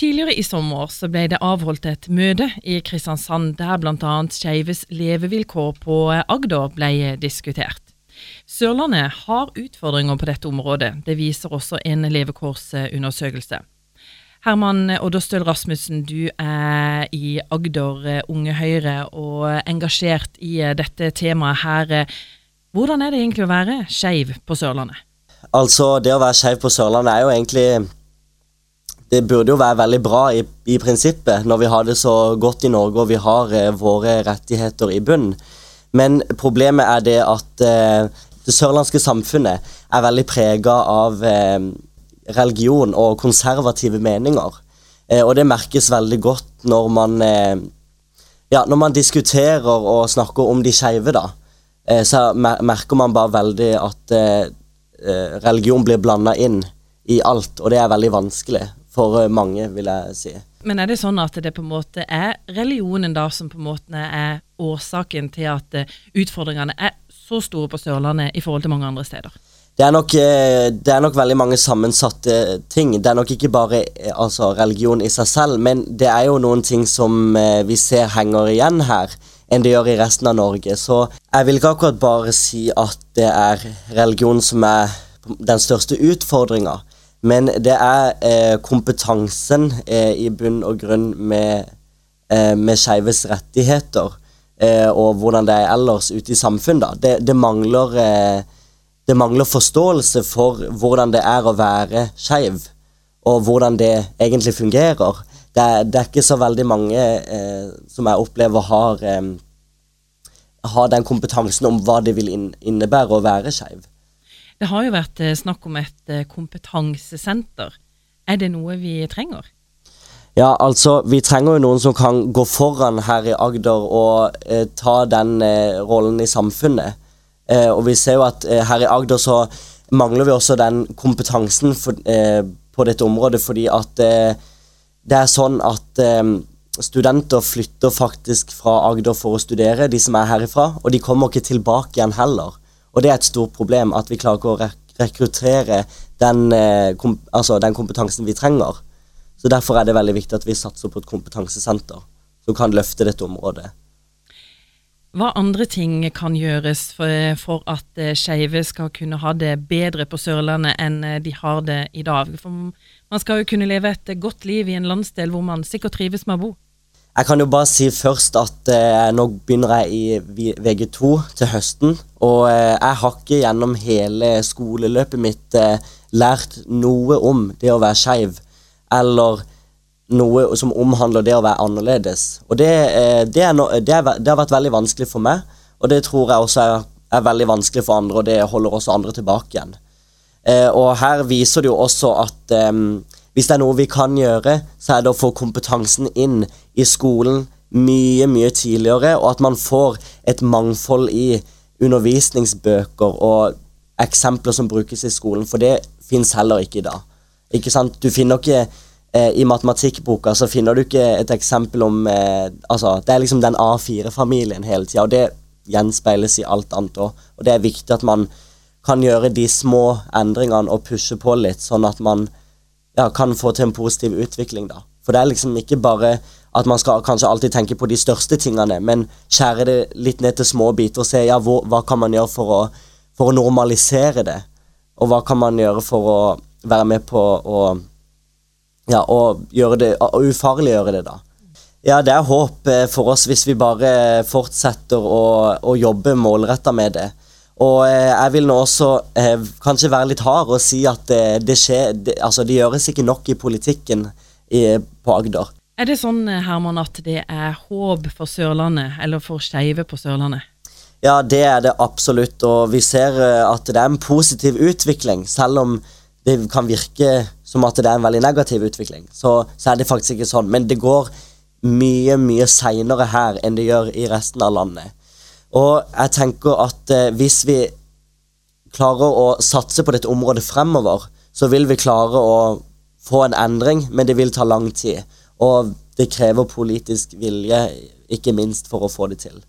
Tidligere i sommer så ble det avholdt et møte i Kristiansand der bl.a. skeives levevilkår på Agder ble diskutert. Sørlandet har utfordringer på dette området, det viser også en levekårsundersøkelse. Herman Odderstøl Rasmussen, du er i Agder Unge Høyre og engasjert i dette temaet her. Hvordan er det egentlig å være skeiv på Sørlandet? Altså, det å være skeiv på Sørlandet er jo egentlig det burde jo være veldig bra i, i, prinsippet, når vi har det så godt i Norge og vi har eh, våre rettigheter i bunn. Men problemet er det at eh, det sørlandske samfunnet er veldig prega av eh, religion og konservative meninger. Eh, og det merkes veldig godt når man eh, ja, når man diskuterer og snakker om de skeive, da, eh, så merker man bare veldig at religion blir blanda inn i alt, og det er veldig vanskelig for eh, mange, vil jeg si. Men er det sånn at det på en måte er religionen da som på en måte er årsaken til at eh, utfordringene er så store på Sørlandet i forhold til mange andre steder? Det er, nok, eh, det er nok veldig mange sammensatte ting. Det er nok ikke bare altså, religion i seg selv, men det er jo noen ting som vi ser henger igjen her enn det gjør i resten av Norge. Så jeg vil ikke akkurat bare si at det er religion som er den største utfordringa. Men det er eh, kompetansen eh, i bunn og grunn med, eh, med skeives rettigheter eh, og hvordan det er ellers ute i samfunnet. Det, det, mangler, eh, det mangler forståelse for hvordan det er å være skeiv, og hvordan det egentlig fungerer. Det er, det er ikke så veldig mange eh, som jeg opplever har, har den kompetansen om hva det vil innebære å være skeiv. Det har jo vært eh, snakk om et eh, kompetansesenter. Er det noe vi trenger? Ja, altså, vi trenger jo noen som kan gå foran her i Agder og eh, ta den eh, rollen i samfunnet. Eh, og vi ser jo at eh, her i Agder så mangler vi også den kompetansen for, på dette området, fordi at det er sånn at studenter flytter faktisk fra Agder for å studere, de som er herifra, og de kommer ikke tilbake igjen heller. Og det er et stort problem at vi klarer ikke å rekruttere den, eh, kom, altså den, kompetansen vi trenger. Så Derfor er det veldig viktig at vi satser på et kompetansesenter som kan løfte dette området. Hva andre ting kan gjøres for, for at uh, skeive skal kunne ha det bedre på Sørlandet enn uh, de har det i dag? For man skal jo kunne leve et godt liv i en landsdel hvor man sikkert trives med å bo. Jeg kan jo bare si først at eh, nå begynner jeg i VG2 til høsten. Og eh, jeg har ikke gjennom hele skoleløpet mitt eh, lært noe om det å være skeiv. Eller noe som omhandler det å være annerledes. Og det, eh, det, no, det, er, det, har vært veldig vanskelig for meg, og det tror jeg også er, er, veldig vanskelig for andre, og det holder også andre tilbake igjen. Eh, og her viser det jo også at eh, hvis det er noe vi kan gjøre, så er det å få kompetansen inn i skolen mye, mye tidligere, og at man får et mangfold i undervisningsbøker og eksempler som brukes i skolen, for det fins heller ikke i dag. Ikke sant? Du finner ikke eh, I matematikkboka så finner du ikke et eksempel om eh, Altså, det er liksom den A4-familien hele tida, og det gjenspeiles i alt annet òg. Og det er viktig at man kan gjøre de små endringene og pushe på litt, sånn at man ja, kan få til en positiv utvikling, da. For det er liksom ikke bare at man skal kanskje alltid tenke på de største tingene, men skjære det litt ned til små biter og se ja, hvor, hva kan man gjøre for å, for å normalisere det? Og hva kan man gjøre for å være med på å ja, og gjøre det, og ufarliggjøre det, da. Ja, det er håp eh, for oss hvis vi bare fortsetter å, å jobbe målretta med det. Og eh, jeg vil nå også eh, kanskje være litt hard og si at det, det skjer det, Altså, det gjøres ikke nok i politikken på Agder. Er det sånn, Herman, at det er håp for Sørlandet, eller for skeive på Sørlandet? Ja, det er det absolutt, og vi ser at det er en positiv utvikling. Selv om det kan virke som at det er en veldig negativ utvikling, så, så er det faktisk ikke sånn. Men det går mye, mye seinere her enn det gjør i resten av landet. Og jeg tenker at eh, hvis vi klarer å satse på dette området fremover, så vil vi klare å få en endring, men det vil ta lang tid. Og det krever politisk vilje, ikke minst, for å få det til.